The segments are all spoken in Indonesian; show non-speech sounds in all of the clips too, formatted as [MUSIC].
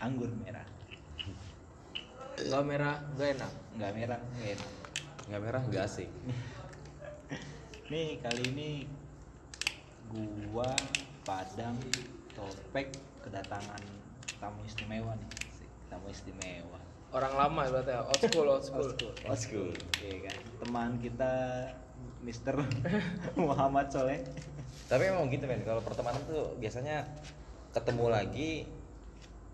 Anggur Merah. Enggak merah, enggak enak. Nggak merah, nggak enak. nggak merah nggak asik [LAUGHS] Nih kali ini gua Padang Topek kedatangan tamu istimewa nih. Tamu istimewa. Orang lama ya berarti ya, old school, old school. old school Iya kan. Teman kita Mr. [LAUGHS] Muhammad Soleh. tapi emang gitu men kalau pertemanan tuh biasanya ketemu lagi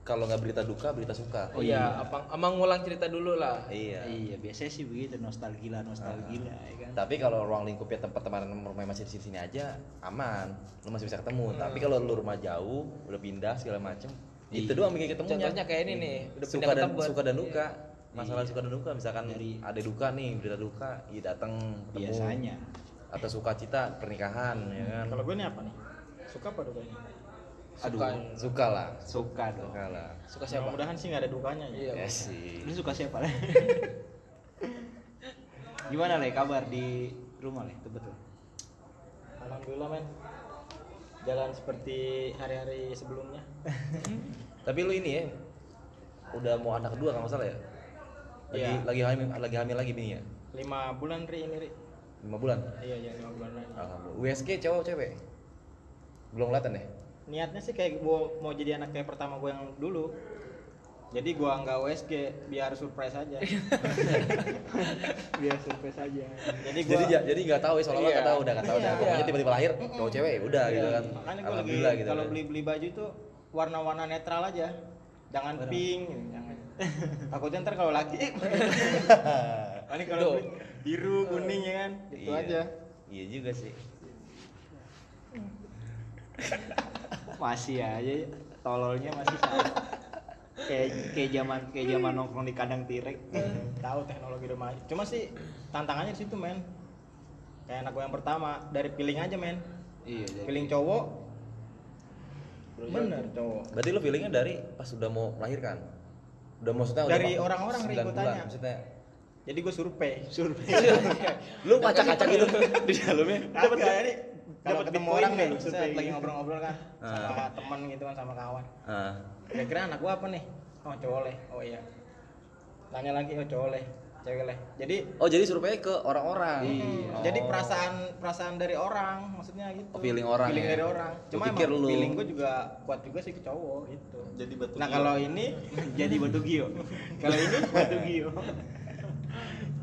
kalau nggak berita duka berita suka Oh iya, apa emang ngulang cerita dulu lah. iya Iya, biasanya sih begitu nostalgia nostalgia ya kan. tapi kalau ruang lingkupnya tempat teman rumah masih di sini aja aman lu masih bisa ketemu tapi kalau lu rumah jauh udah pindah segala macem itu Iya. doang bikin ketemunya Contohnya kayak ini nih, udah pindah suka ke dan Tebet. suka dan duka Iya. masalah suka dan duka misalkan Dari- ada duka nih berita duka ya datang ketemu. Biasanya. atau sukacita pernikahan ya kan Kalau gue nih apa nih? Suka apa dukanya? Aduh, Suka. suka lah suka dong. suka lah Suka siapa? Mudah-mudahan sih nggak ada dukanya ya. Iya. ya sih Lu suka siapa Le? [LAUGHS] Gimana Le kabar di rumah Le? Itu betul. Alhamdulillah men. Jalan seperti hari-hari sebelumnya. [LAUGHS] Tapi lu ini ya, udah mau anak kedua kalau nggak salah ya? Lagi Iya. lagi hamil lagi hamil lagi bini ya? Lima bulan ri ini ri. Lima bulan. Iya iya lima bulan lagi. Alhamdulillah. USG cowok cewek? Belum kelihatan ya? Niatnya sih kayak gue mau jadi anak kayak pertama gue yang dulu. Jadi gua nggak USG biar surprise aja. [LAUGHS] biar surprise aja. Jadi gua Jadi ja- jadi nggak tahu ya soalnya Iya. nggak tahu udah nggak tahu dah. Iya. Pokoknya tiba-tiba lahir cowok cewek ya udah gitu kan. Makanya gue lagi Alhamdulillah gitu. kalau kan. beli beli baju tuh warna-warna netral aja. Jangan pink, jangan. Takutnya ntar kalau laki, [LAUGHS] paling kalau biru, kuning ya kan, gitu Iya. aja. Iya juga sih. Masih aja tololnya masih sama. kayak kayak zaman kayak zaman nongkrong di kandang tirek. Tahu teknologi maju. Cuma sih tantangannya di situ men. Kayak anak gue yang pertama dari feeling aja men. Iya, jadi Feeling cowok. Bener cowok. Berarti lu feelingnya dari pas udah mau melahirkan? Udah maksudnya udah Dari orang-orang, Ri, sembilan gua bulan, tanya. Maksudnya Jadi gue survei. [LAUGHS] survei. lu [LAUGHS] ngacak-ngacak gitu di dalamnya. Dapat kalau dapat ketemu orang nggak nih, set, survei? lagi ngobrol-ngobrol kan [LAUGHS] sama Ah. teman gitu kan sama kawan. Ah. Kira-kira anak gua apa nih? Oh cowok leh. Oh iya. Tanya lagi oh cowok leh, cewek leh. Jadi Oh jadi survei ke orang-orang. Iya. Oh. jadi perasaan perasaan dari orang maksudnya gitu. Oh, feeling orang Feeling ya? dari orang. Cuma emang lu- feeling gua juga kuat juga sih ke cowok gitu. Jadi batu Nah kalau ini [LAUGHS] jadi batu gio. [LAUGHS] kalau ini batu gio.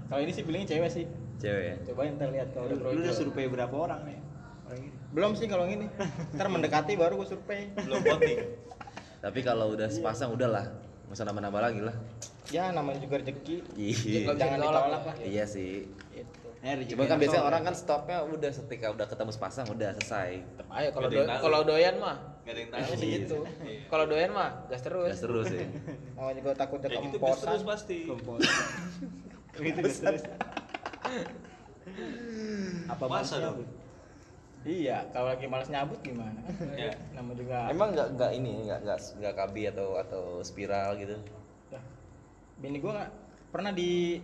kalau ini sih feelingnya cewek sih. Cewek ya. Coba ntar lihat kalau Lu, udah lu udah brojol. survei berapa orang nih? Belum sih kalau ini. Ntar mendekati baru gua survei. Belum voting. Tapi kalau udah sepasang udahlah, nggak usah nambah-nambah lagi lah. Ya namanya juga rezeki. Iya. Jangan ditolak lah. Iya sih. Gitu. Eh, rezeki Cuma kan biasanya orang kan stopnya udah ketika udah ketemu sepasang udah selesai. Aja kalau do- kalau doyan mah. Nggak ada yang Kayaknya tahu sih gitu. Kalau doyan mah gas terus. Gas terus ya. [LAUGHS] Namanya juga takutnya Kayak gitu terus pasti. [LAUGHS] Itu terus. Apa Masa dong? Iya, kalau lagi malas nyabut gimana? Iya. [LAUGHS] Nama juga. Emang nggak nggak ini nggak nggak nggak KB atau atau spiral gitu. Dah. Bini gua nggak pernah di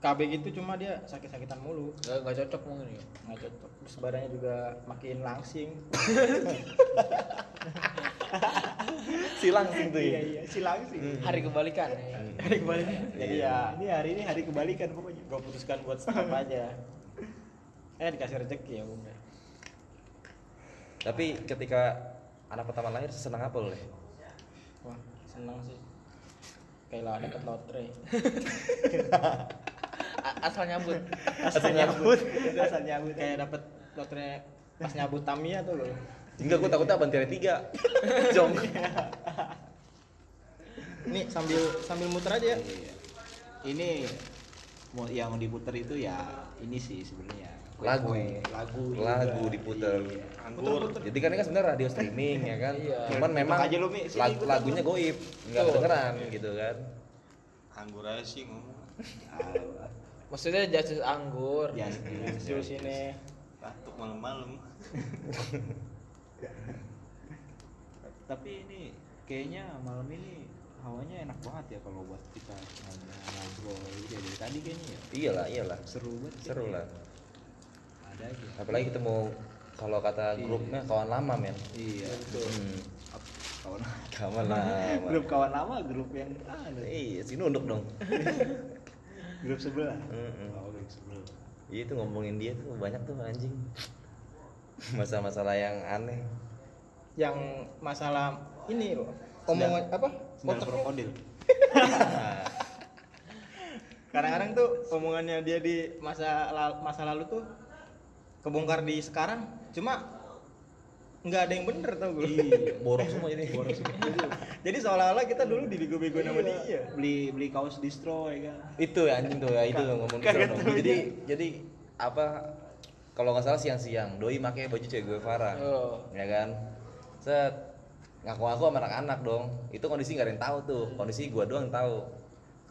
KB gitu cuma dia sakit-sakitan mulu. Nggak cocok mungkin ya. Nggak cocok. Terus badannya juga makin langsing. [LAUGHS] Si langsing tuh Iya ya. iya, si langsing. Hari kebalikan. ya. Hari kebalikan. Jadi ya Ini hari ini hari kebalikan pokoknya. gua putuskan buat stop [LAUGHS] aja. Eh dikasih rezeki ya udah. Tapi ketika anak pertama lahir senang apa lo? Le? Wah, seneng sih. Kayak lah dapet lotre. [LAUGHS] Asal nyambut. Asal nyambut. Asal nyambut. [LAUGHS] Kayak dapet lotre pas nyabut Tamiya tuh loh. Enggak, gue takutnya abang tiga tiga. [LAUGHS] Jong. Nih sambil sambil muter aja ya. Iya. Ini yang diputer itu ya ini sih sebenarnya Lagu. Lagu juga. Lagu diputer. Iya. Anggur. Jadi kan ini kan sebenarnya radio streaming ya kan. Iya. Cuman memang aja lu, Mi. Sini, lag- gua lagunya goib, nggak kedengeran gitu kan. Anggur aja sih ngomong. [LAUGHS] Maksudnya jasus anggur. ya, Terus sini Batuk malam-malam. [LAUGHS] Tapi ini kayaknya malam ini hawanya enak banget ya kalau buat kita ngobrol ya dari tadi kayaknya ya Iyalah, iyalah. seru banget Seru lah. Ada aja. Apalagi kita mau kalau kata grupnya kawan lama men. Iya hmm. kawan kawan lama. [LAUGHS] Grup kawan lama grup yang anu iya si nunduk dong. [LAUGHS] Grup sebelah? Mm-mm. oh grup sebelah. Iya itu ngomongin dia tuh banyak tuh anjing. [LAUGHS] Masalah-masalah yang aneh. Yang masalah ini loh omongan apa? Sendal Otaknya- krokodil. Kadang-kadang tuh omongannya dia di masa la- masa lalu tuh kebongkar di sekarang cuma nggak ada yang bener tau gue iya borok semua [LAUGHS] jadi jadi seolah-olah kita dulu dibego-bego sama dia. Beli beli kaos distro ya kan? Itu ya anjing tuh ya itu ngomong tahu jadi jadi apa kalau nggak salah siang-siang doi pakai baju cewek Guevara Oh. ya kan? Set ngaku-ngaku sama anak-anak dong. Itu kondisi nggak ada yang tahu tuh. Kondisi gua doang yang tahu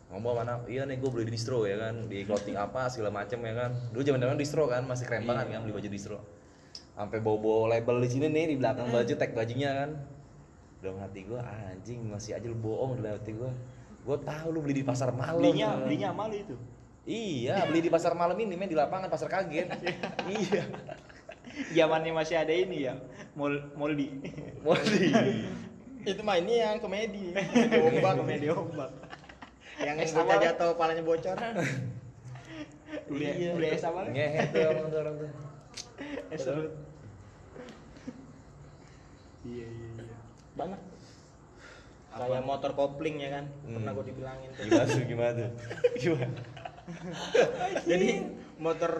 ngomong mana iya nih gue beli di distro ya kan. Di clothing apa segala macem ya kan. Dulu zaman zaman distro kan masih keren banget kan beli baju distro. Sampai bawa-bawa label di sini nih di belakang baju tag bajunya kan. Dalam hati ah, anjing masih aja lu bohong dalam hati gua. Gua tahu lu beli di pasar malam belinya ya. belinya malu itu? Iya beli di pasar malam ini men di lapangan pasar kaget. [LAUGHS] Iya. Zamannya masih ada ini ya mol moldi. Moldi. [LAUGHS] Itu mah ini yang komedi. [LAUGHS] Ombak komedi ombak yang bocah apa? jatuh palanya bocor. [LAUGHS] Beli Iya. beli es apa ngehe tuh orang tuh orang tuh. Es serut iya iya iya. Banyak. Kayak motor kopling ya kan? Pernah Hmm. gue dibilangin tuh. gimana tuh gimana tuh? [LAUGHS] Gimana? Jadi motor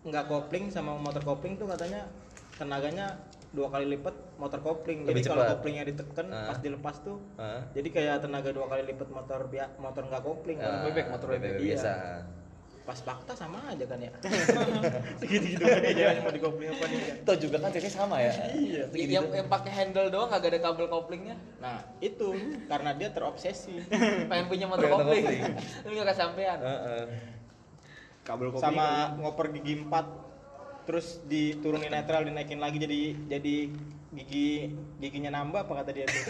nggak kopling sama motor kopling tuh katanya tenaganya dua kali lipat motor kopling jadi Lebih kalau cepat. koplingnya ditekan Ah. pas dilepas tuh Hah? jadi kayak tenaga dua kali lipat motor motor nggak kopling Ah, bebek, motor bebek. Iya. biasa pas fakta sama aja kan ya [LAUGHS] segitu gitu aja mau dikopling apa nih Toh juga kan ceknya sama ya iya yang yang pakai handle doang kagak ada kabel koplingnya nah itu karena dia terobsesi [LAUGHS] pengen punya motor motor kopling [LAUGHS] kopling. tapi nggak kesampean Heeh. kabel kopi sama ngoper gigi empat terus diturunin netral dinaikin lagi jadi jadi gigi giginya nambah apa kata dia tuh?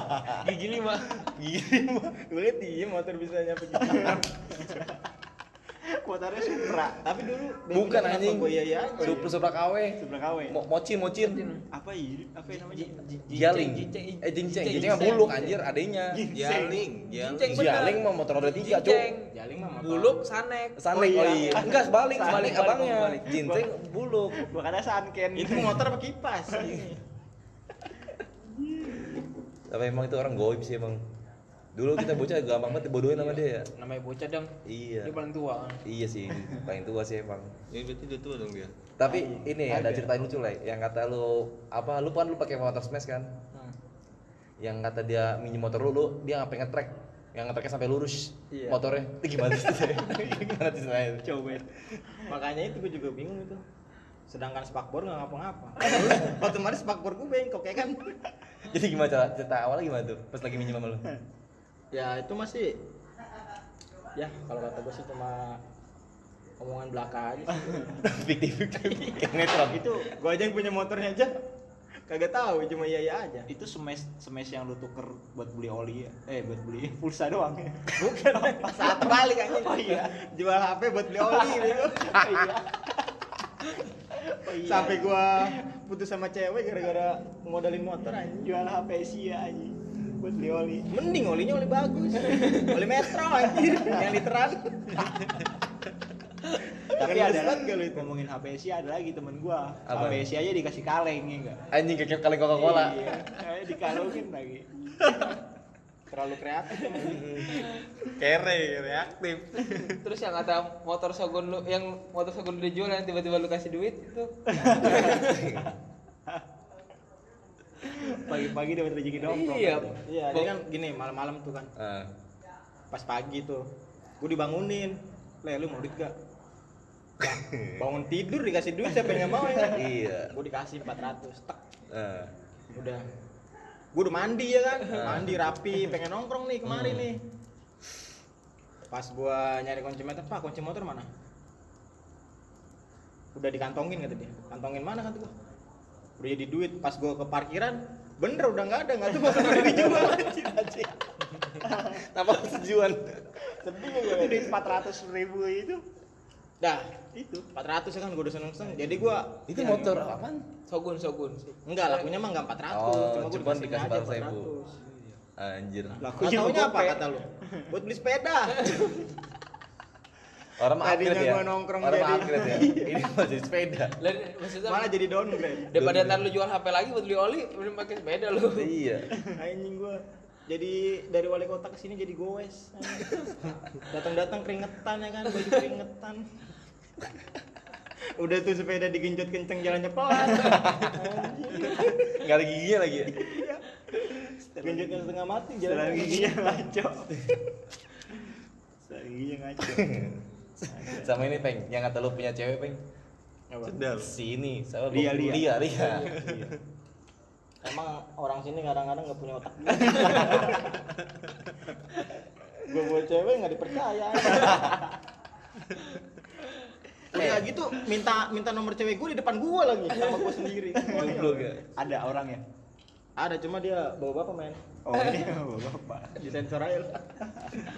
[LAUGHS] Gigi lima. Gigi lima. Gue liat iya motor bisa nyampe gigi enam. [LAUGHS] motornya Supra. Tapi dulu bukan anjing. Gue iya iya Supra Supra KW Supra KW Mo- mocin mocin. Apa ini apa namanya? Jinceng, eh jinceng jinceng, mah buluk anjir adanya Jaling, jaling. Gialing. Mah motor roda tiga cuk. Jaling mah motor. Buluk sanek. Sanek Oh iya. iya. Enggak sebalik sebalik balik, abangnya. jinceng buluk. Kata Sanken. Itu motor apa kipas [LAUGHS] tapi emang itu orang goib sih emang. Dulu kita bocah gampang banget dibodohin sama dia ya. Namanya bocah dong. iya. Dia paling tua. iya sih paling tua sih emang. Ya berarti udah tua dong dia. tapi ini ada cerita lucu lah yang kata lu apa lu kan lu pakai motor smash kan? Hmm. yang kata dia minjem motor lu, lu dia ngapain ngetrek? Yang ngetreknya sampai lurus Iya. motornya. Itu gimana sih [LAUGHS] gimana sih saya coba. Makanya itu gue juga bingung itu sedangkan spakbor nggak ngapa-ngapa. [LAUGHS] Otomatis spakbor gue bengkok ya kan? [LAUGHS] Jadi gimana cara cerita awalnya gimana tuh pas lagi minjem sama lu? Ya itu masih ya kalau kata gue sih cuma omongan belaka aja sih. [LAUGHS] fiktif fiktif. Kayak netral. Itu gue aja yang punya motornya aja. Kagak tahu cuma iya iya aja. Itu smash smash yang lu tuker buat beli oli ya? Eh buat beli pulsa doang ya? Bukan. Saat balik anjing Oh iya. jual HP buat beli oli gitu [LAUGHS] oh iya. Sampai gua putus sama cewek gara-gara modalin motor. Anjing. Jual HP Sia aja buat beli oli. Mending olinya oli bagus. [LAUGHS] Oli metro anjir. Yang literan. [LAUGHS] Tapi ada gak lu itu? ngomongin HP Sia ada lagi temen gua. Apa? HP Sia aja dikasih kaleng ya enggak? Anjing kayak kali coca cola iya dikalungin lagi terlalu kreatif. [LAUGHS] Kere, reaktif. [LAUGHS] Terus yang kata motor Shogun lu yang motor Shogun lu dijual yang tiba-tiba lu kasih duit itu. [LAUGHS] pagi-pagi dapat rezeki nongkrong Iya. iya dia kan gini malam-malam tuh kan Ah. pas pagi tuh gua dibangunin le lu mau duit gak bangun tidur dikasih duit siapa yang nggak mau ya iya gua dikasih 400 tek Ah. udah gua udah mandi ya kan? Mandi rapi pengen nongkrong nih kemari Hmm. nih. Pas gua nyari kunci motor pak kunci motor mana? Udah dikantongin kata dia. Kantongin mana? kata gua. Udah jadi duit. Pas gua ke parkiran bener udah nggak ada. Nggak tuh motor udah dijual. Anjir anjir apa tujuan. Sedih gua. Itu duit 400 ribu itu dah itu 400 ya kan gue udah seneng seneng jadi gue Itu motor apaan? Sogun, Sogun. enggak lakunya mah enggak 400 Oh, cuma gue cuman dikasih dikasih aja 400.000. Anjir. Gak taunya apa kata lu? Buat beli sepeda. [LAUGHS] Orang mah upgrade ya. gua nongkrong Orang mah jadi- upgrade ya. [LAUGHS] Ini masih sepeda. Maksudnya Malah jadi downgrade. daripada ntar lu jual HP lagi buat beli oli, mending pakai sepeda lu. Iya. [LAUGHS] Anjing gua. Jadi dari wali kota ke sini jadi goes. Datang-datang keringetan ya kan, baju keringetan. Udah tuh sepeda digenjot kenceng jalannya pelan. Enggak ada giginya lagi ya. Genjotnya setengah mati jalan giginya ngaco. Giginya ngaco. [LAUGHS] Sama ini peng, yang kata lu punya cewek peng. Sedal. Si ini, siapa? Lia, Lia. Lia, Lia. Emang orang sini kadang-kadang nggak punya otak. [LAUGHS] gue buat cewek nggak dipercaya. Udah gitu minta minta nomor cewek gue di depan gue lagi sama gue sendiri. Goblok ya. Ada orangnya. Ada cuma dia bawa bapak men. Oh ini bapak. Di sensor aja. lah.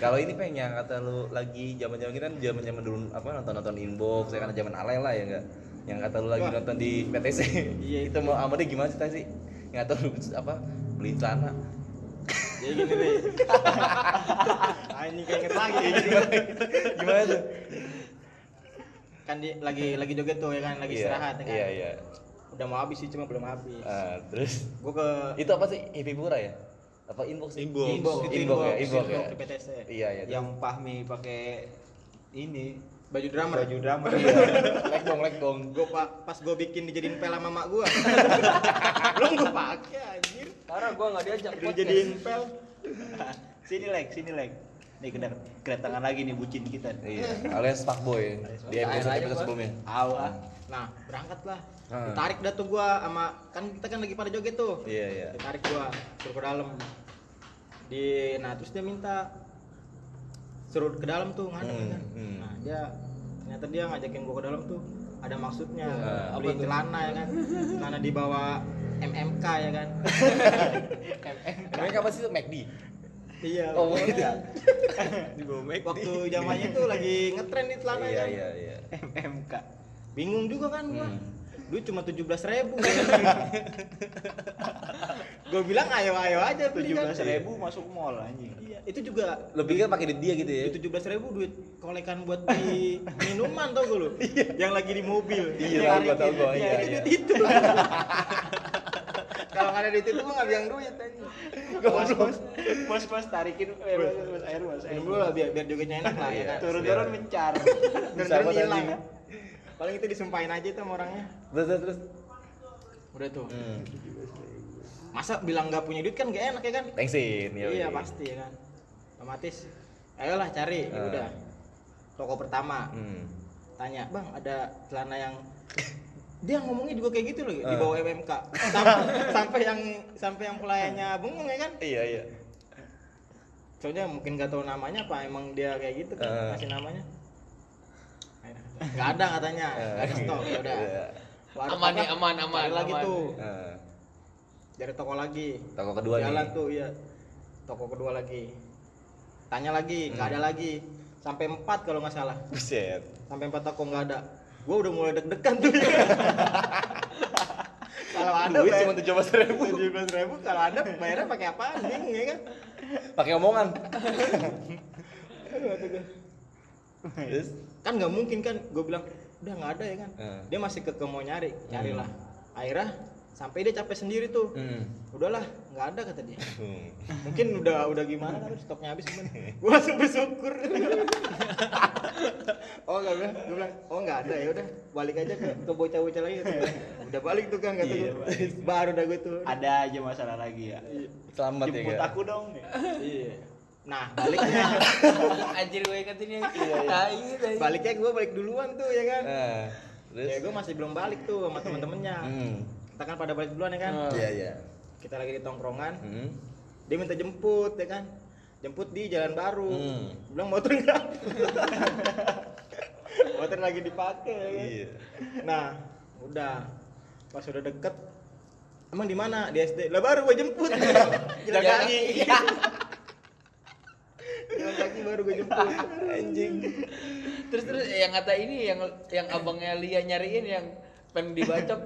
Kalau ini peng yang kata lu lagi zaman-zaman kita kan zaman-zaman dulu apa nonton-nonton inbox, ya kan zaman alay lah ya enggak? Yang kata lu lagi Wah. nonton di PTC. Iya, itu mau dia gimana sih? Yang kata lu apa? Beliin celana. Jadi gini deh. [LAUGHS] Anjing kayak inget lagi. Gimana tuh? kan di, lagi lagi joget tuh ya kan, lagi Iya, istirahat ya kan. Iya, iya. Udah mau habis sih cuma belum habis. Ah, terus Gue ke itu apa sih? Happy Pura ya? Apa inbox sih? Inbox. inbox, itu Inbox ya, inbox ya. di PTC. Iya, iya. Yang Pahmi pakai ini Baju drummer. baju drummer. [LAUGHS] Iya. Leg dong, leg dong. Gue pa, pas gue bikin dijadiin pel sama mak gue. [LAUGHS] belum gue pakai anjir. Karena gua nggak diajak dijadiin pel. [LAUGHS] sini leg, sini leg. Nih kedar- kedatangan lagi nih bucin kita. Iya, alias fuckboy di episode episode sebelumnya. Awa. Nah, berangkat lah. Ah. Ditarik dah tuh gua sama kan kita kan lagi pada joget tuh. Iya, iya. Ditarik gua suruh ke dalam. Di nah terus dia minta suruh ke dalam tuh ngadep Hmm, kan. hmm. Nah, dia ternyata dia ngajakin gua ke dalam tuh ada maksudnya Ah, beli apa celana ya kan. Celana dibawa MMK ya kan. [LAUGHS] Emangnya kapan sih itu McD? iya. Oh, gitu. Di bawah McD. Waktu zamannya tuh lagi ngetren di celana Iya, kan. iya, iya. MMK. Bingung juga kan gua. Hmm. Duit cuma tujuh belas ribu. [LAUGHS] gue bilang ayo ayo aja beli Tujuh kan. belas ribu masuk mall anjing. Iya, itu juga Lo pikir pakai duit dia gitu ya? tujuh belas ribu duit kolekan buat beli [LAUGHS] minuman tau gue lu yang lagi di mobil Iya, tahu gua, tahu gua, Iya, iya, itu iya. duit itu [LAUGHS] kalau nggak ada duit itu gue nggak bilang duit aja Bos bos bos bos tarikin eh, bos bos air bos air. dulu lah biar biar jogetnya enak lah ya Iya. kan Turun-turun mencar. turun turun hilang. Paling itu disumpahin aja tuh sama orangnya Terus, terus, terus. udah tuh Hmm. masa bilang nggak punya duit kan gak enak ya kan Thanksin, ya. iya pasti ya kan otomatis ayolah cari ya Ah. udah toko pertama Hmm. tanya bang ada celana yang [LAUGHS] dia ngomongnya juga kayak gitu loh di Ah. bawah MMK sampai, sampai yang sampai yang pelayannya bengong ya kan Iya, iya. soalnya mungkin gak tahu namanya apa emang dia kayak gitu kan Ah. kasih namanya nggak ada katanya nggak ada stok ya udah Iya. Waduh, Aman nih, apa? aman, aman, Cari lagi aman. tuh Nah, dari toko lagi toko kedua jalan nih. tuh iya toko kedua lagi tanya lagi nggak Hmm. ada lagi sampai empat kalau nggak salah Buset. sampai empat toko nggak ada gue udah mulai deg-degan tuh [LAUGHS] kalau ada Duit cuma tujuh belas ribu. tujuh belas ribu kalau ada bayarnya pakai apaan bingung ya kan Pakai omongan. [LAUGHS] Gua. Terus? kan nggak mungkin kan gue bilang udah nggak ada ya kan Hmm. dia masih ke mau nyari carilah akhirnya sampai dia capek sendiri tuh Hmm. udahlah nggak ada kata dia Hmm. mungkin udah udah gimana kan stoknya habis cuman gue langsung bersyukur [LAUGHS] oh nggak bilang gue bilang oh nggak ada ya udah balik aja ke ke bocah-bocah lagi Kata gua. udah balik tuh kan kata Iya, baru dah gue tuh Ada aja masalah lagi ya. Selamat ya, Jemput Kak. aku dong. iya nah baliknya [LAUGHS] Anjir gue ingetin ya. Iya, Tai, tai. baliknya gue balik duluan tuh ya kan Nah, terus? ya gue masih belum balik tuh sama temen-temennya Hmm. kita kan pada balik duluan ya kan Hmm. Iya, iya. kita lagi di tongkrongan Hmm. dia minta jemput ya kan jemput di jalan baru Hmm. bilang motor enggak [LAUGHS] motor lagi dipakai ya kan? Iya. nah udah pas udah deket emang di mana di SD lah baru gue jemput jalan jalan kaki baru gue jemput. [LAUGHS] Anjing. Terus terus yang kata ini yang yang abangnya Lia nyariin yang pengen dibacok.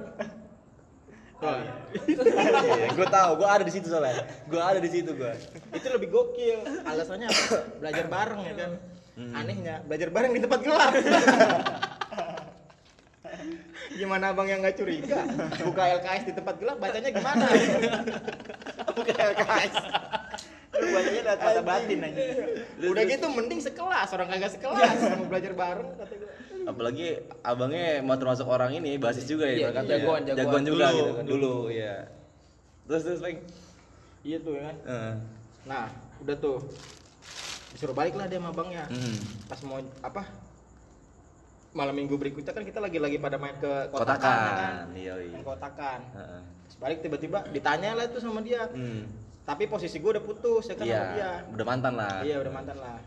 Iya, gue tahu, gue ada di situ soalnya. Gue ada di situ gue. itu lebih gokil. Alasannya apa? belajar bareng ya kan? Hmm. anehnya belajar bareng di tempat gelap. Gimana abang yang nggak curiga? Buka LKS di tempat gelap bacanya gimana? Buka LKS Lu bacanya lewat mata batin aja. udah gitu mending sekelas orang kagak sekelas mau belajar bareng kata gue Apalagi abangnya mau termasuk orang ini basis juga ya, Iya, ibarat kata jagoan, ya. jagoan. juga Dulu. gitu kan dulu, iya. Terus terus Peng. iya tuh ya kan Heeh. nah udah tuh disuruh balik lah dia sama abangnya Hmm. pas mau apa malam minggu berikutnya kan kita lagi lagi pada main ke kotakan, ya kan? Kotakan, iya iya. Main kotakan Heeh. Terus balik tiba-tiba ditanya lah tuh sama dia Hmm. Tapi posisi gue udah putus ya kan sama dia Iya, udah mantan lah. iya udah mantan lah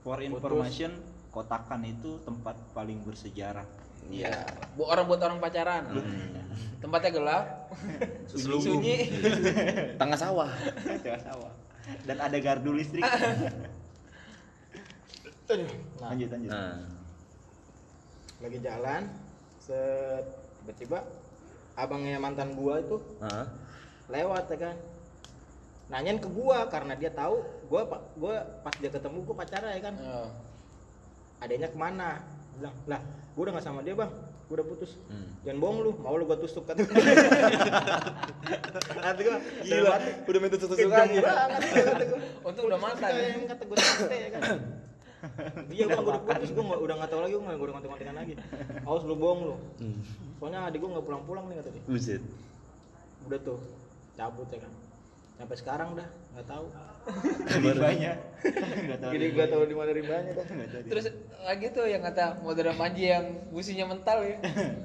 For information, kotakan itu tempat paling bersejarah. Iya. Bu orang buat orang pacaran Hmm. tempatnya gelap sunyi [LAUGHS] Tengah sawah. Tengah sawah. Dan ada gardu listrik. [LAUGHS] nah lanjut lanjut. Nah. lagi jalan set tiba-tiba abangnya mantan gua itu Heeh. lewat ya kan nanyain ke gua karena dia tahu gua gua pas dia ketemu gua pacaran ya kan? Oh. adanya ke mana? Bilang lah gua udah nggak sama dia bang. Gua udah putus. Hmm. jangan bohong lu mau lu gua tusuk kata gua. Kata gua [LAUGHS] Gila, udah minta banget kata gua. Untung udah mantan. Yang kata gua santai ya kan? Iya bang gua udah putus. Gua nggak- udah nggak tahu lagi gua nggak udah ngontek-ngontekan lagi. Awas lu bohong lu. Hmm. soalnya adik gua nggak pulang-pulang nih kata dia. Udah tuh cabut ya kan sampai sekarang dah nggak tahu [LAUGHS] Rimbanya. Enggak tahu. jadi gua tahu di mana rimbanya dah Nggak tahu. terus lagi tuh yang kata modern panji yang businya mental ya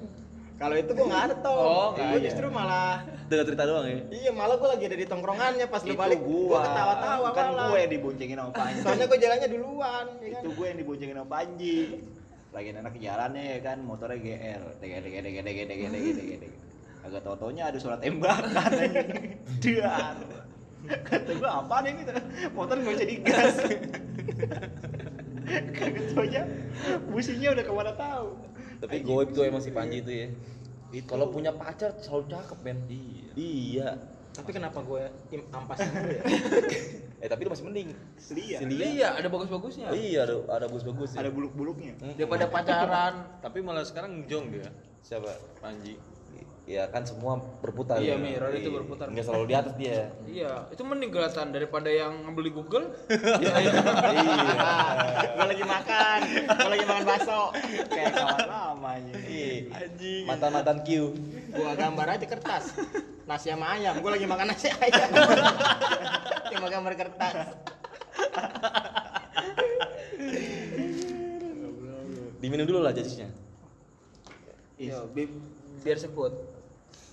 [LAUGHS] kalau itu gua nggak ada tau Oh, nggak gua ada. justru malah Dengar cerita doang ya. iya malah gua lagi ada di tongkrongannya pas lu balik gua, gua ketawa-tawa kan malah gue yang diboncengin sama Panji. soalnya gua jalannya duluan ya kan itu gue yang diboncengin sama Panji. Lagi enak jalannya ya kan, motornya GL. Dege dege dege dege dege dege dege dege. Agak tau taunya ada suara tembakan. Dar. Kata gue apa nih ini? Motor nggak bisa digas. Kagak taunya businya udah ke mana tahu. Tapi goib tuh emang si Panji itu ya. Kalau punya pacar selalu cakep, men. Iya. Iya. tapi kenapa gue im ampas dulu ya [LAUGHS] Eh tapi lu masih mending. Lia. Si Lia. iya ada bagus-bagusnya Iya, ada ada bagus-bagus Ada buluk-buluknya. daripada pacaran Tapi malah sekarang jong dia, Siapa? Panji. Iya kan semua berputar. Iya, ya. Mi, roda itu Iya. berputar. Nggak selalu di atas dia. iya itu mending kelihatan daripada yang ngambil di Google [LAUGHS] iya. gue lagi makan gue lagi makan bakso Kayak kawan lama aja. Iya. Mantan-mantan Q. gua gambar aja kertas nasi sama ayam gua lagi makan nasi ayam cuma gambar kertas Diminum dulu lah jadinya. Bi- biar sebut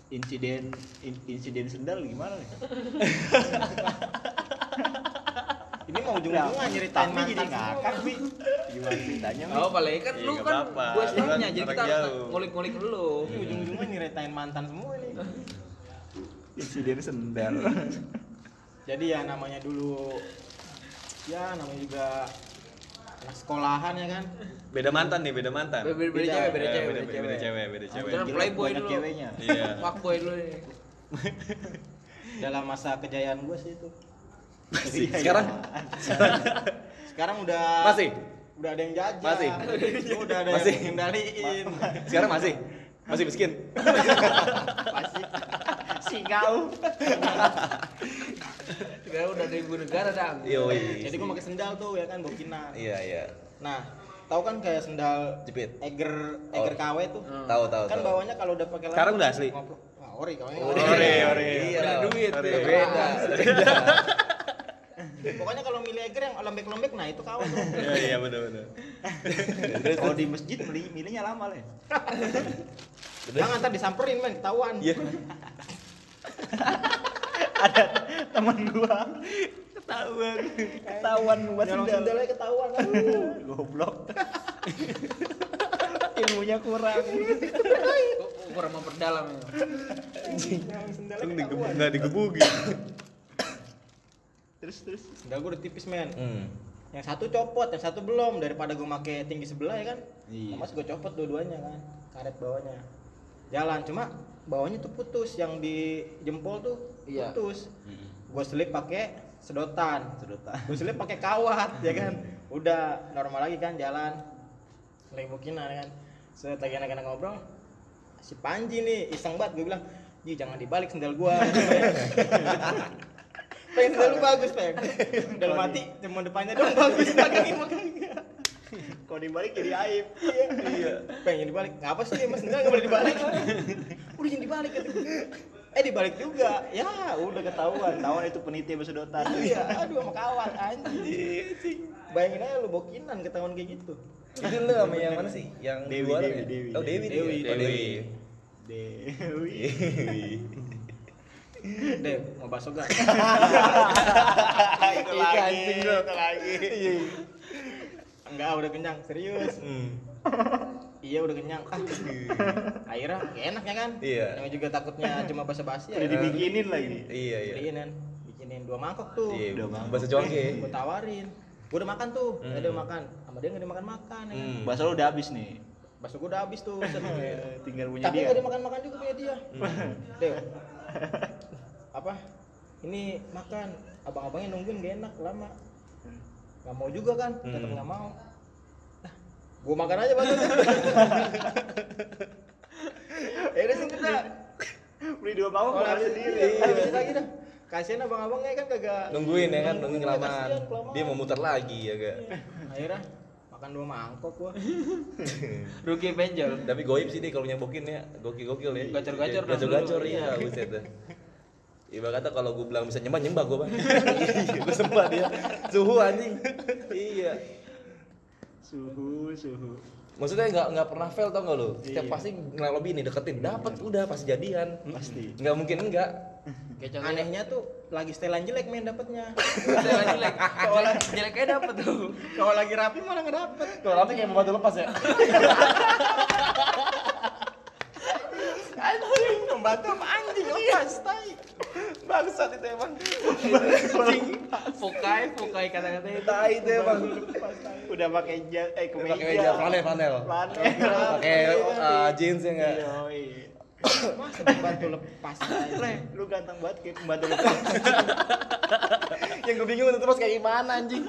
insiden in- insiden sendal gimana nih? [LAUGHS] ini mau ujung-ujungnya nyeritain Tapi jadi mantan ngakak. Mi. Gimana ceritanya Mi? Oh, paling kan Iya, lu nggak kan gue kan jadi kita harus ngulik-ngulik dulu. Ini ujung-ujungnya nyeritain mantan semua nih Insiden sendal. [LAUGHS] jadi ya namanya dulu ya namanya juga sekolahan ya kan Beda mantan nih, beda mantan. Beda, beda, Beda. cewek, beda cewek, beda, beda beda cewek. cewek, beda cewek. Jelek playboy dulu. ceweknya. Iya. [LAUGHS] Fuckboy dulu nih. dalam masa kejayaan gua sih itu Iya, Sekarang? [LAUGHS] sekarang udah Masih? udah ada yang jajah Masih? udah ada Masih? yang kendaliin Sekarang masih? Masih miskin? [LAUGHS] pasti Singau. Sekarang udah ada ibu negara dang. Yoi. jadi gua pakai sendal tuh ya kan bokinan Iya, iya. nah tahu kan kayak sendal Jepit. Eger Eger Oh. KW tuh Hmm. Tahu, tahu, kan tahu. bawahnya kalau udah pakai Sekarang udah asli? ngobrol. Wah, ori kawenya Ori, ori. ori. Iya. Ada duit. Ori. tuh. Beda. Beda. pokoknya kalau milih Eger yang lembek-lembek nah itu KW tuh Iya, iya benar benar. Kalau di masjid milih milihnya lama lah. jangan ntar disamperin men ketahuan Iya. Ada teman gua ketahuan ketahuan buat sendal. sendalnya ketahuan aduh Goblok. [LAUGHS] Ilmunya kurang. Gua- gua kurang memperdalam ya. enggak digebukin. Terus terus. sendal gua udah tipis men Hmm. yang satu copot yang satu belum daripada gue make tinggi sebelah ya kan Iya. mas gue copot dua-duanya kan karet bawahnya jalan cuma bawahnya tuh putus yang di jempol tuh Iya. putus. Mm-mm. gue selip pakai sedotan. Sedotan. gue selip pakai kawat ya kan? Udah normal lagi kan jalan. Lembukin kan? Set lagi anak-anak ngobrol. Si Panji nih iseng banget gue bilang Ji jangan dibalik sendal gua. [LAUGHS] Pengen sendal lu bagus pengen dalam hati cuma depannya dong bagus. Belakangnya mah kagak Kalau dibalik jadi aib. iya. Pengen dibalik. Ngapa sih mas sendal nggak boleh dibalik? [LAUGHS] Udah jangan dibalik. kata gue. Eh dibalik juga ya udah ketahuan Tahuan itu peniti bersedotan. [LAUGHS] iya aduh sama kawan anjing bayangin aja lu bokinan ketahuan kayak gitu Itu lu sama yang mana sih? Yang Dewi, luar Dewi, ya? Dewi. Oh, Dewi. Dewi. Oh, Dewi. Dewi. Dewi. deh [LAUGHS] mau bakso gak [LAUGHS] itu Iya, lagi. anjing lu. Itu lagi. enggak udah kenyang serius Hmm. Iya udah kenyang ah akhirnya gak enak ya kan Iya. yang juga takutnya cuma basa-basi ya Udah dibikinin lagi. Iya, iya. bikinin bikinin dua mangkok tuh Iya, Udah mangkok. bahasa Cuangke. gue tawarin gue udah makan tuh Hmm. ada makan sama dia nggak dimakan makan ya kan Hmm. Bahasa lu udah habis nih. bakso gue udah habis tuh set. [LAUGHS] Tinggal punya tapi dia. nggak dimakan makan juga punya dia [LAUGHS] deh apa ini makan abang-abangnya nungguin gak enak lama nggak mau juga kan tetap Hmm. nggak mau gue makan aja bakso [LAUGHS] ya udah sih kita Beli dua mangkok kalau makan habis sendiri. iya, habis lagi dah kasihan abang-abangnya kan kagak Nungguin ya kan, nungguin kelamaan. Dia mau muter lagi ya gak? akhirnya makan dua mangkok gua [LAUGHS] Rugi benjol. Tapi goib sih deh kalau nyabokin ya, gokil-gokil ya. Gacor-gacor dah Gacor-gacor dulu. iya, buset dah. Ibarat kata kalau gue bilang bisa nyembah nyembah gue bang. [LAUGHS] Iya, gue sembah dia. Suhu anjing. Iya. Suhu, suhu. Maksudnya nggak nggak pernah fail tau gak lo? Setiap Iya. pasti ngelobi nih deketin, dapat udah pasti jadian. Pasti. Nggak mungkin enggak. Kayak contohnya anehnya tuh lagi setelan jelek main dapetnya [LAUGHS] jelek jelek. Jelek jeleknya dapet tuh. kalau lagi rapi malah nggak dapet Kalau nanti kayak pembantu lepas ya. [LAUGHS] anjing pembantu apa anjing lepas tai Bangsat itu emang. Fukai, fukai kata-kata itu. Tai itu emang. Udah pakai jas, eh kemeja. Pakai meja flanel flanel. Pakai uh, jeans ya enggak? Masa pembantu lepas Le, lu ganteng banget kayak pembantu lepas. Yang gue bingung itu terus kayak gimana anjing.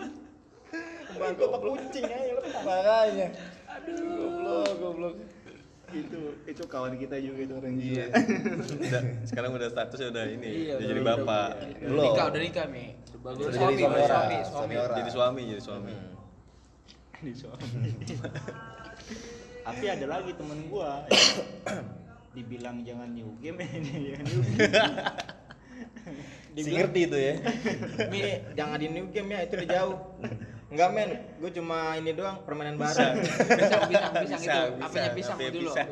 pembantu apa kucing aja lepas Makanya. Aduh, goblok, goblok. Itu itu kawan kita juga itu orang Iya. gila. Udah, sekarang udah statusnya udah ini, Iya, udah udah- jadi udah- bapak. Belum. Nikah udah nikah mi. Bagus Udah suami, jadi suami suami, suami. Suami. Jadi suami, jadi suami. Di suami. Tapi ada lagi temen gua yang dibilang jangan new game [LAUGHS] jangan new game. Si ngerti itu ya. mi jangan di new game ya itu udah jauh Enggak men, gue cuma ini doang permainan bareng. Pisang, pisang, pisang Bisa, itu. bisa, Apanya pisang apanya dulu. pisang.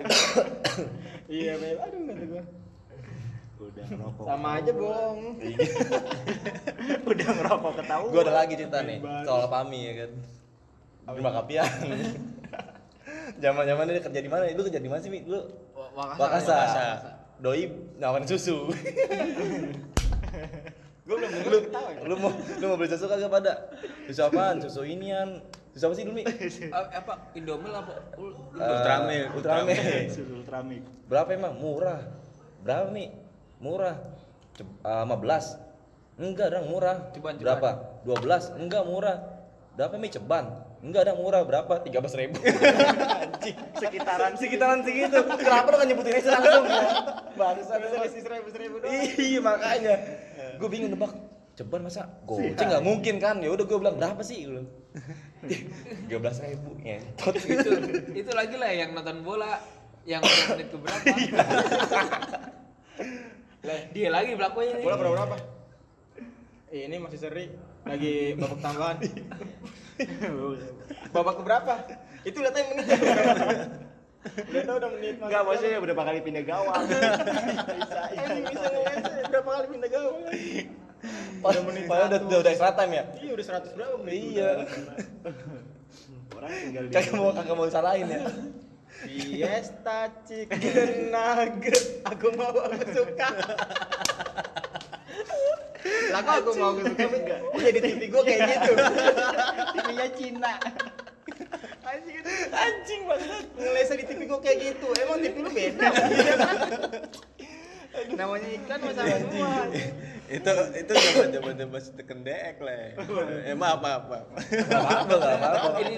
iya men, aduh kata gue. Udah ngerokok. Sama aja bohong. [LAUGHS] Udah ngerokok ketahuan. Gue ada lagi cerita nih soal Pami ya kan. Terima kapian. [LAUGHS] Zaman-zaman dia kerja di mana? Lu kerja di mana sih, Mi? Lu Wakasa. Wakasa. Wakasa. Doi nawarin susu. [LAUGHS] Gue belum lu, ketawa ya. lu mau lu mau beli susu kagak pada? Susu apaan? Susu inian. Susu apa sih dulu, Mi? A- Apa? Indomil apa? Eh, Ultramilk, Ultramilk. Susu [LAUGHS] Ultramik. Berapa emang? Murah. Berapa, Mi? Murah. Cep- eh, 15. Enggak, dong murah. Ceban. Berapa? 12. Enggak murah. Berapa, Mi? Ceban. Enggak ada murah berapa? 13 ribu [LAUGHS] Anjing Sekitaran [LAUGHS] Sekitaran segitu Kenapa lu gak nyebutin aja langsung ya? Bangsa Selisih seribu seribu doang. Iya makanya Gue bingung nebak Ceban masa goceng gak mungkin kan Ya udah gue bilang berapa sih Gue bilang [LAUGHS] 13 ribu Ngentot itu itu lagi lah yang nonton bola yang udah menit ke berapa [LAUGHS] lah dia lagi pelakunya nih Bola berapa berapa? Ini masih seri. Lagi babak tambahan. [LAUGHS] babak keberapa? Itu lihat aja menit. Udah tau udah menit. Enggak, maksudnya udah bakal pindah gawang. [LAUGHS] bisa. Anjing bisa ngeliat berapa kali pindah gawang. Padahal padahal udah, udah, udah extra time ya Iya udah 100 berapa menit? Iya Orang tinggal di Kagak mau kagak mau salahin ya Fiesta chicken nugget. Aku mau aku suka. lah kok aku mau suka enggak jadi TV gue kayak gitu [LAUGHS] TV-nya Cina. Anjing anjing banget. Ngelesa di TV gue kayak gitu. Emang TV lu beda? [LAUGHS] Namanya iklan masa semua itu itu zaman zaman zaman masih teken dek le eh maaf maaf maaf. Gak apa-apa, gak apa-apa. [LAUGHS] ini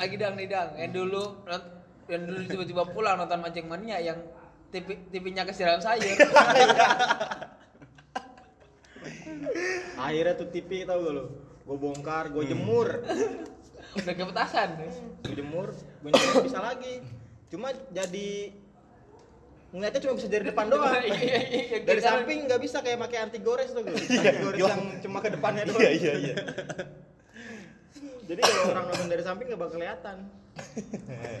lagi dang nih dang yang dulu yang dulu tiba-tiba pulang nonton mancing mania yang TV TV-nya kesiram sayur. Akhirnya tuh TV tau gak lu? Gue bongkar gue jemur [LAUGHS] udah ke petasan gue jemur gue nyemur bisa lagi cuma jadi ngeliatnya cuma bisa dari depan doang [LAUGHS] Iya, iya, iya. dari samping nggak bisa kayak pakai anti gores tuh anti gores yang cuma ke depannya doang Iya, iya, iya. [LAUGHS] jadi kalau orang nonton dari samping nggak bakal kelihatan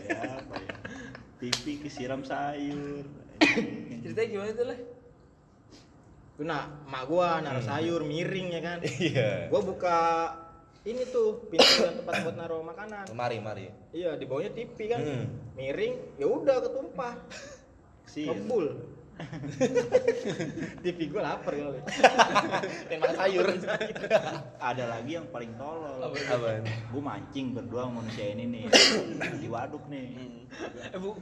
ya, apa ya? TV kesiram sayur. [LAUGHS] ceritanya gimana tuh lah nah emak gua naruh sayur miring ya kan Iya. gua buka ini tuh pintu dan tempat buat naruh makanan Mari, mari. iya di bawahnya TV kan Hmm. miring ya udah ketumpah Sih. ngebul [LAUGHS] TV gua lapar kali Pengen [LAUGHS] makan sayur. [LAUGHS] Ada lagi yang paling tolol. Apaan? Gue mancing berdua sama manusia ini nih di waduk nih. eh bu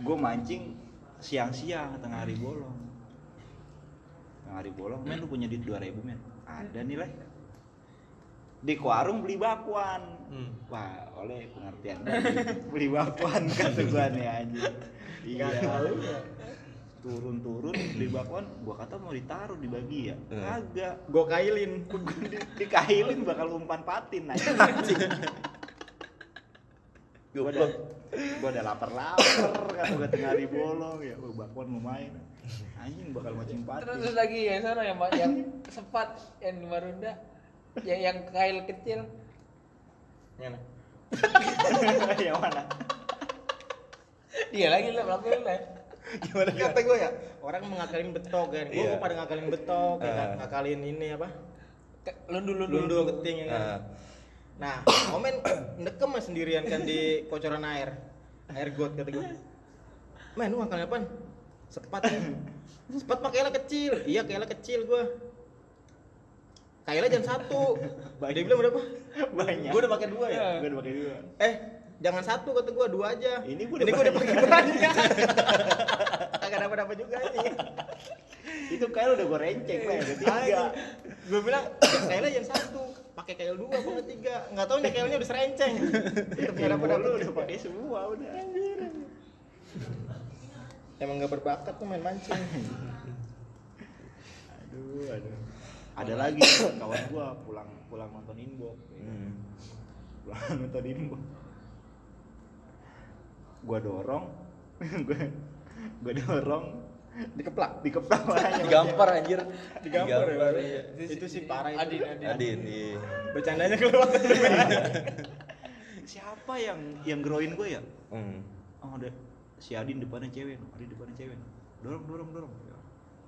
Gue mancing siang-siang tengah hari bolong. Tengah hari bolong, men lu punya duit 2000 men. Ada nih lah. Di warung beli bakwan. Hmm. Wah, oleh pengertian [LAUGHS] beli bakwan kata gua nih anjing. Iya. Turun-turun beli bakwan, gua kata mau ditaruh dibagi ya. Hmm. Kagak. gua kailin Gua [LAUGHS] di- dikailin bakal umpan patin anjing. Gua udah, gua udah lapar-lapar kan udah tengah hari bolong ya, gua bakwan mau main. Anjing bakal mancing terus, patin. terus lagi yang sana yang yang [LAUGHS] sepat yang di Marunda yang yang kail kecil Mana? [LAUGHS] yang mana? dia lagi lah melakukan lah Gimana kata gue ya? Orang mengakalin betok kan. Gue Iya. pada ngakalin betok, ya kan? Ah. ngakalin ini apa? Ke- lundu lundu Lundu keting ya kan. Nah, Nah, momen [COUGHS] nekem mas sendirian kan di kocoran air. Air got kata gue. Men, lu ngakalin apaan? Sepat ya. [COUGHS] Sepat kayaknya kecil. Iya, kayaknya kecil gue. Kayaknya jangan satu. Dia bilang berapa? Banyak. Gue udah pakai dua ya. Gua udah pakai dua. Eh, jangan satu kata gue, dua aja. Ini gua Ini udah gue udah pakai banyak. Kagak dapat dapat juga ini. Itu kayak udah gua renceng lah, udah tiga. gue bilang kailnya yang satu pakai kail dua apa tiga nggak tahu nih kailnya udah serenceng tetep nggak dapat dapat Lu udah pakai semua udah. emang nggak berbakat tuh main mancing Aduh, aduh. Ada lagi kawan gua pulang pulang nonton inbox. hmm. Pulang [LAUGHS] nonton inbox. Gua dorong, [LAUGHS] gua gua dorong dikeplak dikeplak aja. Digampar anjir. digampar ya iya. itu sih parah itu Adin Adin Adin, iya. bercandanya keluar [LAUGHS] Siapa yang yang groin gua ya? Hmm. Oh, ada si Adin depannya cewek, Adin depannya cewek. Dorong, dorong, dorong.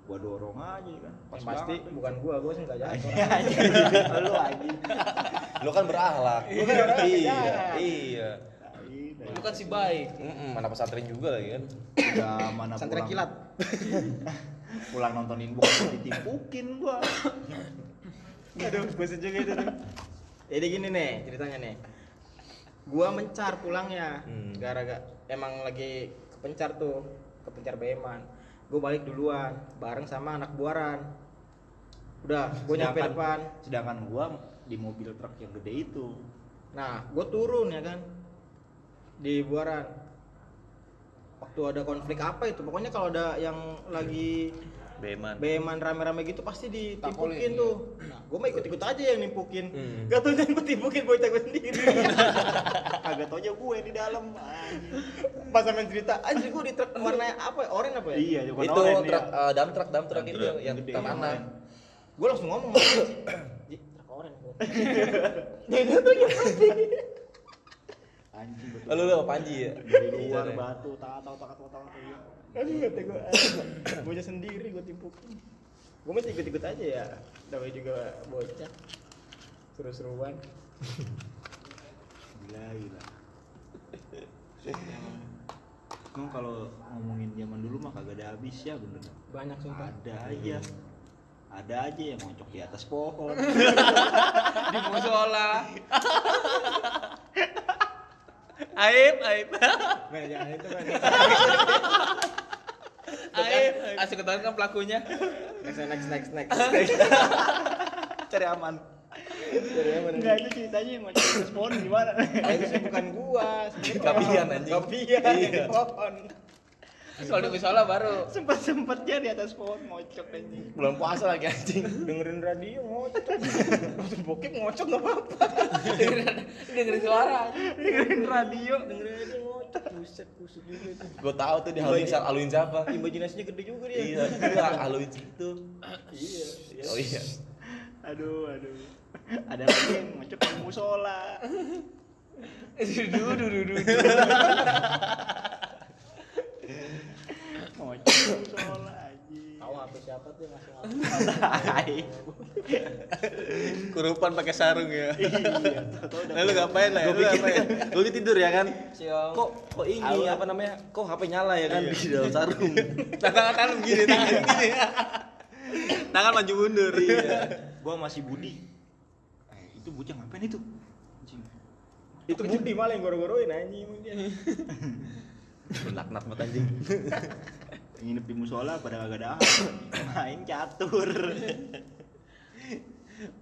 Ya. Gua dorong aja kan. Pas Yang pasti banget. bukan gua gua sih nggak jatuh [LAUGHS] lu anjing. Lu kan berakhlak. Lu kan orangnya Iya, jahat. iya. lu kan si baik Mm-mm, mana pesantren juga lagi kan. Udah mana pulang. kilat [LAUGHS] Pulang nonton inbox ditipukin gua. aduh bosan juga itu tuh jadi gini nih ceritanya nih gua mencar pulangnya Hmm. gara-gara emang lagi kepencar tuh kepencar beman gua balik duluan bareng sama anak buaran. Udah gua nyampe depan. Sedangkan gua di mobil truk yang gede itu. nah gua turun ya kan? Di buaran. Waktu ada konflik apa itu? Pokoknya kalau ada yang lagi Beman. beman rame-rame gitu pasti Tapolin, ditimpukin iya. tuh. Nah, gue mah ikut-ikut aja yang nimpukin. Hmm. Gak tau yang gue timpukin bocah gue sendiri. [LAUGHS] Kagak taunya gue di dalam. Pas sama cerita, anjir gue di truk warna apa ya? Oranye apa ya? Iya, Itu oren truk ya. eh, dump truck, dump truck Dump itu yang gede, tanah. oren. Gue langsung ngomong sama [COUGHS] dia, Ji, truk oranye. Jadi tuh gitu. Anjing betul. Lalu lu Panji ya? Dari luar Iya, batu, tak tahu tak tahu tak tahu. Aduh kata gue, bocah sendiri gue timpukin. Gue masih ikut-ikut aja ya. Namanya juga bocah. Seru-seruan. Gila, gila. Emang kalau ngomongin zaman dulu mah kagak ada habis ya bener. Banyak sumpah. Ada aja. ada aja yang ngocok di atas pohon [LAUGHS] di musola [LAUGHS] Aib, aib. Itu men. aib asik ketahuan kan pelakunya Next, next, next, next. cari aman Jadi yang mana? enggak itu ceritanya yang atas pohon gimana Ah, itu sih bukan gua. orang. anjing. Iya. pohon. Kalau di musola baru sempet sempetnya di atas pohon ngocok anjing Bulan puasa lagi anjing. Dengerin radio ngocok. [LAUGHS] Bokep ngocok enggak apa-apa. dengerin dengerin suara dengerin radio Dengerin radio ngocok. Buset, kusut juga itu. Gue tahu tuh di haluin siapa, haluin siapa. Imajinasinya gede juga dia. Iya, itu haluin situ. Iya. iya. Oh iya. aduh aduh ada lagi yang ngocok di musola [LAUGHS] dudu dudu dudu ngocok di musola anjing Tahu apa siapa tuh yang ngasih [LAUGHS] ngaku. Tai. Kurupan pakai sarung ya. iya udah Nah, ngapain lah? ya? Lu ngapain? Lu tidur ya kan? Kok kok ini apa namanya? Kok HP nyala ya kan di dalam sarung? Tangan tangan begini, tangan begini. Tangan maju mundur. Iya. gua masih Budi eh, itu bocah ngapain itu anjing Itu Budi malah yang goro-goroin anjing [LAUGHS] emang dia. Nak-nak banget anjing. [LAUGHS] nginep di musola pada kagak ada main catur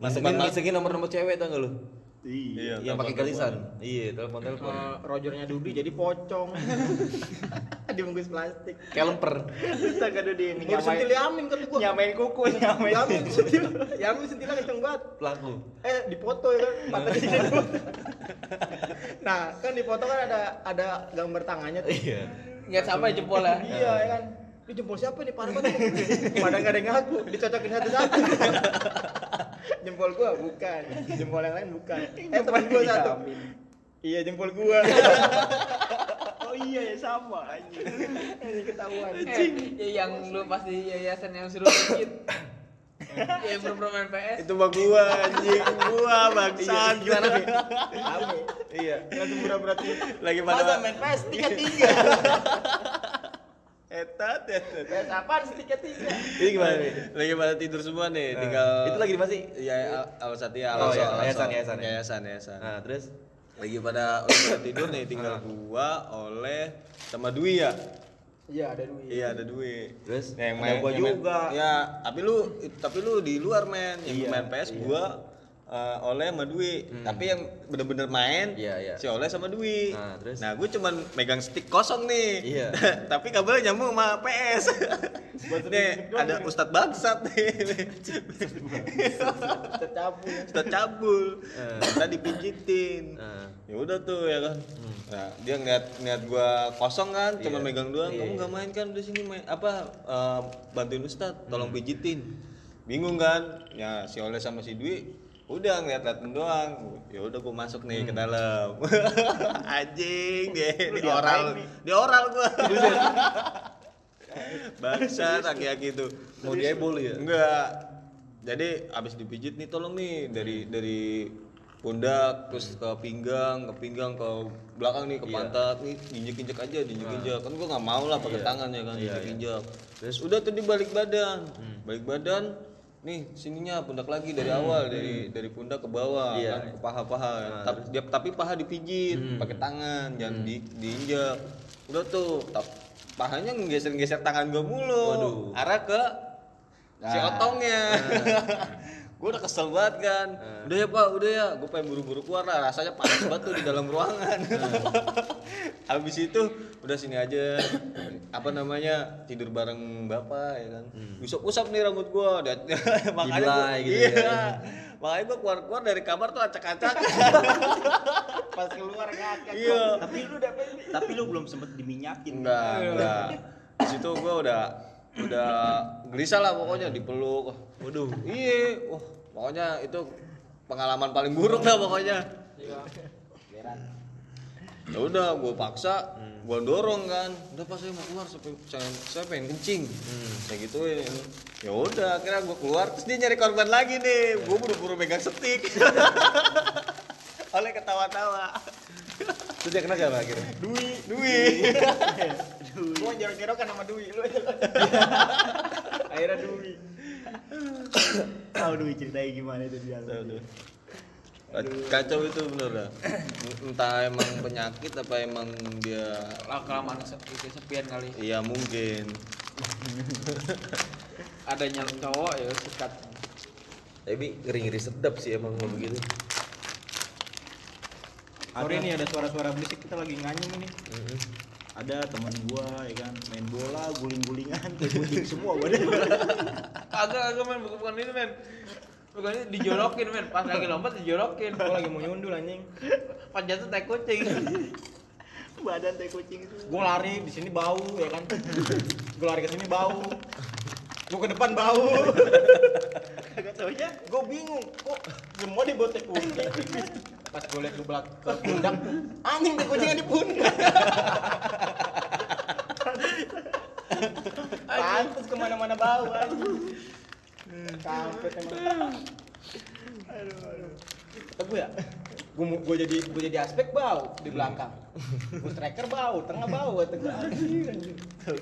Masengin masengin nomor-nomor cewek tau gak lu? Iya Yang pakai galisan. Iya, telepon-telepon. Sama Rogernya Dudi jadi pocong. [LAUGHS] Dibungkus plastik. Kelemper. ada dia Baru sentil Yamin kan gua. nyamain kuku nyamain Yamin sentil. Yamin sentilnya kenceng banget. Pelaku. Eh dipoto ya kan matanya di [LAUGHS] Nah, kan di foto kan ada ada gambar tangannya tuh. Iya. nggak sampai jempolnya Iya ya kan. Ini jempol siapa nih parah banget. Pada nggak ada yang ngaku, dicocokin satu-satu. [LAUGHS] jempol gua bukan, jempol yang lain bukan. Eh teman gua satu. Iya jempol gua. oh iya ya sama anjing Ini ketahuan. eh, ya yang lu pasti yayasan yang suruh pijit ya pura-pura main PS Itu mah gua anjing, gua bangsat. Gimana nih? Rame. Iya. Langsung pura-pura tidur. Lagi pada main PS tiga tiga. Etat etat. PS apaan tiga tiga? Ini gimana nih? Lagi pada tidur semua nih, tinggal Itu lagi di mana sih? Ya, Al- Al Satya, Oh, Al iya, Al- yayasan, yayasan, ya. yayasan, yayasan. Nah, terus Lagi pada pada tidur nih, tinggal gua, oleh sama Dwi ya. Iya ada duit. Iya ada Dwi. Terus? Nah, yang main gua juga. Ya, tapi lu tapi lu di luar men, yang Iya, main PS iya. gua eh, oleh sama Dwi. Hmm. Tapi yang bener-bener main Iya, iya. si oleh sama Dwi. Nah, terus? Nah, gue cuman megang stick kosong nih. Iya. [LAUGHS] tapi kabelnya nyambung sama PS. nih, ada Ustadz Bangsat nih. Tercabul. Ustadz cabul. Eh. Tadi dipijitin. Nah. Ya udah tuh ya kan. Nah, dia ngeliat ngeliat gua kosong kan, cuma Iya. megang doang. Iya, Kamu iya. nggak main kan di sini main apa eh, bantuin Ustadz, tolong pijitin. Bingung kan? Ya si Oleh sama si Dwi udah ngeliat liatin doang. Ya udah gua masuk nih ke dalam. [LAUGHS] Anjing dia di oral, di oral gua. [LAUGHS] Bangsa aki-aki tuh. Mau diebol ya? Enggak. Jadi abis dipijit nih tolong nih dari dari pundak terus ke pinggang, ke pinggang ke belakang nih ke Iya. pantat nih injek-injek aja, diinjek-injek. Kan gua nggak mau lah pakai Iya. tangan ya kan, Iya, iya. injek-injek. Terus udah tuh di balik badan. Hmm. Balik badan nih sininya pundak lagi dari awal dari dari pundak ke bawah Hmm. Iya. kan ke paha-paha. Nah, tapi, dia, tapi paha dipijit Hmm. pakai tangan, jangan di, diinjek. Udah tuh, tap, pahanya ngegeser-geser tangan gua mulu. Waduh. Arah ke si Nah. [LAUGHS] gue udah kesel banget kan. Nah. Udah ya pak, udah ya. Gue pengen buru-buru keluar lah. Rasanya panas banget tuh di dalam ruangan. [LAUGHS] Habis itu udah sini aja. Apa namanya tidur bareng bapak ya kan. Usap-usap nih rambut gue. [LAUGHS] makanya gua, gitu iya. ya. Makanya gue keluar-keluar dari kamar tuh acak-acak. [LAUGHS] Pas keluar ngakak. Iya. tapi lu udah tapi lu belum sempet diminyakin Enggak, enggak. Di situ gua udah udah gelisah lah pokoknya dipeluk. Waduh, iya. Wah, pokoknya itu pengalaman paling buruk lah pokoknya. Ya udah, gua paksa, gua dorong kan. Udah pas saya mau keluar, saya, saya, saya pengen kencing. Saya gituin. Ya udah, akhirnya gua keluar, terus dia nyari korban lagi nih. Gua buru-buru megang setik. [LAUGHS] Oleh ketawa-tawa. Terus dia kena siapa akhirnya? Dwi. Dwi. [LAUGHS] Gua jorok-jorokan sama Dwi lu. [LAUGHS] Akhirnya Dwi. Dulu ceritanya gimana itu di dalam. Tahu tuh. Kacau itu bener dah. Entah emang penyakit apa emang dia Lah kelamaan se- kesepian kali. Iya mungkin. Adanya cowok ya sikat. Tapi ngeri-ngeri sedap sih emang kalau begitu. Sorry nih ada suara-suara berisik kita lagi nganyem ini. Ada teman gua ya kan main bola guling-gulingan kucing semua badan. Agak agak men bukan, bukan itu men. Bukan itu dijorokin men. Pas lagi lompat dijorokin. Gua lagi mau nyundul anjing. Pas jatuh tai kucing. badan kayak kucing itu. Gua lari di sini bau ya kan. Gua lari ke sini bau. Gua ke depan bau. Kagak taunya Gua bingung. Kok semua di botek kucing. Pas gua liat ke belakang ke pundak, anjing tuh kucingnya di pundak. Pantes ke mana-mana bau anjing. Kampret emang. aduh aduh. Kata gue ya, gue gue jadi gue jadi aspek bau di belakang, gue striker bau, tengah bau, kata gue.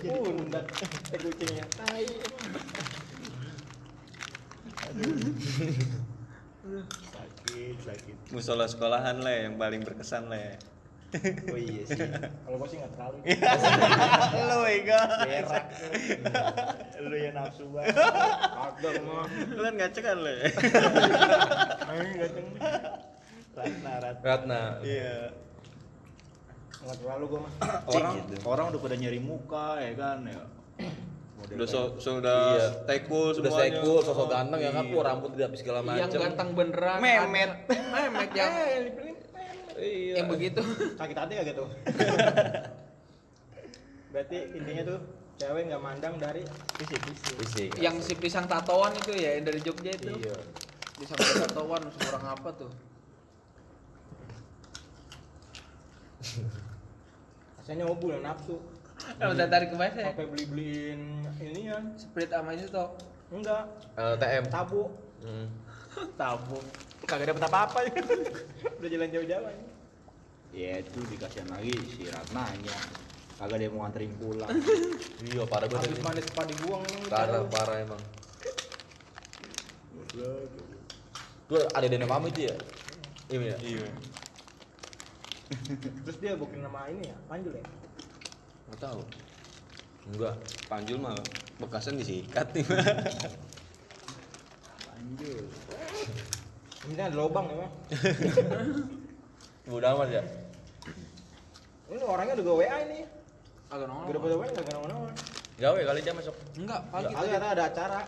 Pundak, teh kucingnya, tai. Sakit. Musola sekolahan le yang paling berkesan le. Oh iya sih. Kalau gue sih nggak terlalu. [LAUGHS] Lu Ega. Berak. Lu yang nafsu banget. Kagak mah. Lu kan ngacak kan le. Anjing gaceng. Ratna, Ratna. Ratna. Iya. Nggak terlalu gue mah. Orang gitu. orang udah pada nyari muka ya kan ya. Model Udah so, kayak- sudah Iya. stay cool Sudah saya cool, sosok ganteng ya kan, Iya. tuh rambut tidak segala macam. Yang ganteng beneran. Memet. Memet yang [LAUGHS] Eh. Iya. yang begitu. Sakit hati kagak tuh? [LAUGHS] Berarti intinya tuh cewek nggak mandang dari fisik fisik. Fisik. yang si pisang tatoan itu ya yang dari Jogja itu. Iya. Pisang tatoan [COUGHS] seorang apa tuh? Rasanya obul nafsu. Eh, udah tarik ke mana? Sampai beli-beliin ini ya. Sprit sama itu toh. Enggak, LTM. tabu. Hmm. [LAUGHS] Tabung. Kagak dapet apa-apa. [LAUGHS] Udah jalan jauh-jauh aja. Ya itu dikasihan lagi si Ratnanya. Kagak dia mau nganterin pulang. [LAUGHS] Iya, parah banget. Habis manis padi buang Parah, parah emang. Tuh ada dana kami itu ya? Iya, ya? Iya. Terus dia booking nama ini ya, Panjul ya? Enggak tahu. Enggak. Panjul mah bekasan disikat nih. Lanjut. Ini ada lubang ya, [LAUGHS] Bang. Udah amat ya? Ini orangnya udah gue WA ini. Agak nongol. dapet WA enggak nongol-nongol. Gawe kali dia masuk. Enggak, pagi Ada tadi. kata ada acara.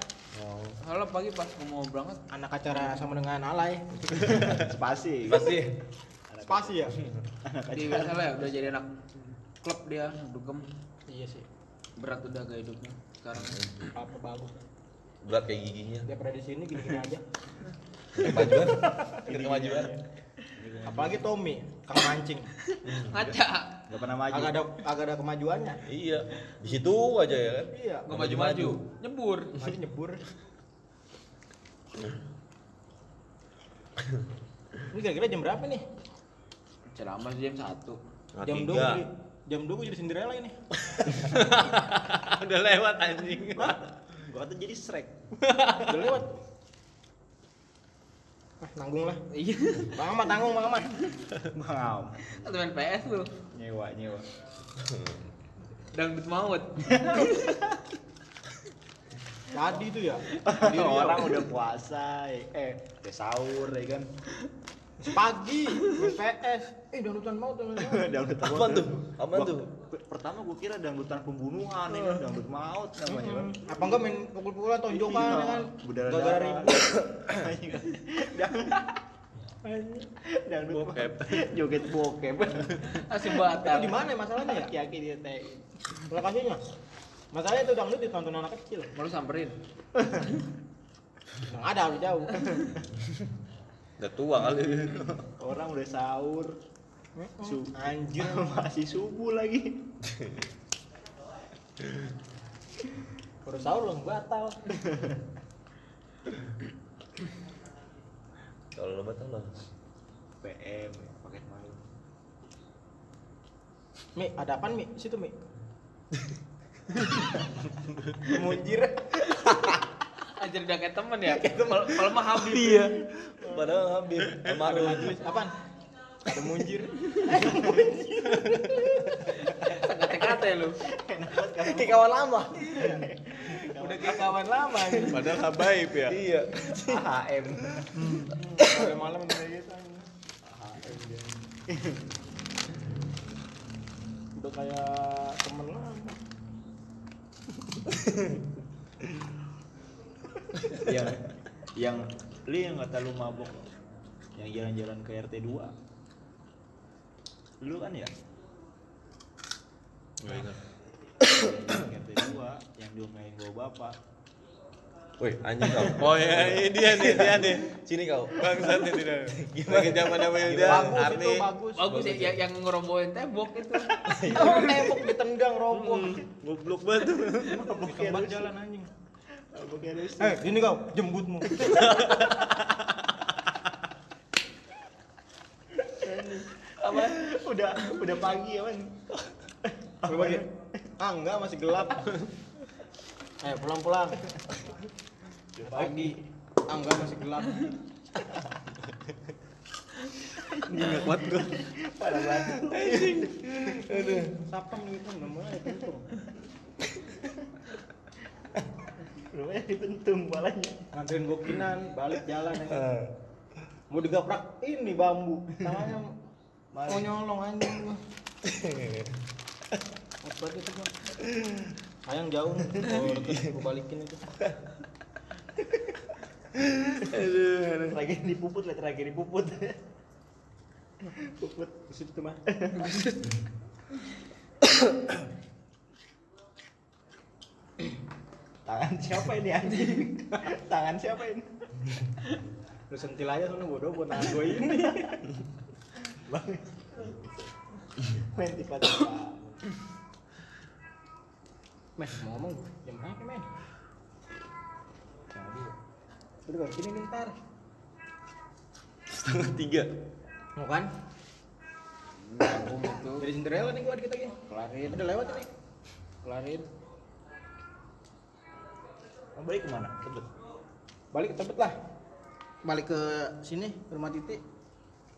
Oh. Kalau pagi pas gua mau berangkat, Anak acara sama dengan alay. [LAUGHS] Spasi. Pasti. Spasi ya? di biasa lah ya udah jadi anak klub dia, dugem. iya sih. Berat udah gaya hidupnya sekarang. Apa bagus. Berat kayak giginya. Dia pada di sini gini-gini aja. Kemajuan. Kita kemajuan. Apalagi Tommy, kang mancing. Ngaca. Gak pernah maju. Agak ada agak ada kemajuannya. Iya. Di situ aja ya kan. Iya. Gak maju-maju, nyebur. Masih nyebur. [LAUGHS] Ini kira-kira jam berapa nih? Ceramah jam 1. Jam tiga. 2 jadi, jam 2 gue jadi Cinderella ini. [LAUGHS] Udah lewat anjing. Gua kata jadi Shrek. Udah lewat. Ah, nanggung lah. Iya. Bang Ahmad tanggung Bang Ahmad. Bang, Atau main PS lu. nyewa nyewa. Dangdut maut. Tadi tuh [LAUGHS] ya. Orang udah puasa, eh udah sahur ya kan. Pagi PS. Eh dangdutan mau [LAUGHS] tuh. dangdut Apaan tuh? Apaan Gua- tuh? Pertama gua kira dangdutan pembunuhan ya kan, dangdut maut namanya kan. Apa enggak main pukul-pukulan tonjokan Iya, ya kan? Gara-gara ribut. dangdut Bokep. joget bokep. Masih Itu batal. di mana ya masalahnya ya? Yakin dia teh. Lokasinya. Masalahnya itu dangdut ditonton anak kecil. Lu samperin. [LAUGHS] Yang ada udah jauh. [LAUGHS] Udah tua kali. Orang udah sahur. Su Anjir. [LAUGHS] masih subuh lagi. Udah sahur langsung batal. Kalau lo batal lo. PM paket malu. Mi, ada apaan Mi? Situ Mi. [LAUGHS] Munjir. Jadi udah kayak temen ya kalau kalau mah Habib Iya. Padahal Habib almarhum. Apaan? Ada munjir. kata-kata lu Kayak kawan lama. Udah kayak kawan lama. Padahal habaib ya. Iya. AHM Pada malam kayak gitu. Udah kayak temen lama. [LAUGHS] yang yang lu yang kata lu mabok yang jalan-jalan ke RT 2 lu kan ya Jalan-jalan ke RT 2 yang diomelin bawa bapak Woi, anjing kau. Oh ya, ini dia nih, dia nih. Sini kau. Bangsat nih tidak. Lagi zaman zaman dia, Bagus itu Arni. bagus. bagus ya yang, yang ngerombohin tembok itu [LAUGHS] Oh, tembok ditendang roboh. Goblok banget. Kembang jalan anjing. Eh, ini kau jembutmu. apa udah udah pagi ya man Coba lagi. Ah, enggak masih gelap. Ayo pulang-pulang. Pagi. Ah, enggak masih gelap. Enggak kuat gua. parah banget Aduh, sapam gitu namanya kentung. Rumahnya ditentung palanya Nganterin gokinan, balik jalan ya. Mau digaprak ini bambu. Namanya mau nyolong anjing gua. [LAUGHS] Apa itu gua? Sayang jauh nih. [LAUGHS] Kalau deket gua balikin itu. lagi dipuput lihat lagi dipuput puput Di situ mah. [LAUGHS] tangan siapa ini anjing tangan siapa ini Lu sentil aja sono bodoh buat nahan gua ini. bang main tiba-tiba Men, mau ngomong jam berapa, men? Udah kau sini nih ntar. Setengah tiga. Mau kan? Jadi Cinderella nih gua dikit lagi. kelarin Udah lewat ini. kelarin balik ke mana tebet Balik ke Tebet lah. Balik ke sini, ke rumah Titi.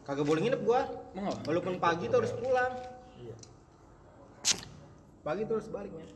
Kagak boleh nginep gua. Walaupun pagi tuh harus pulang. Pagi tuh harus baliknya.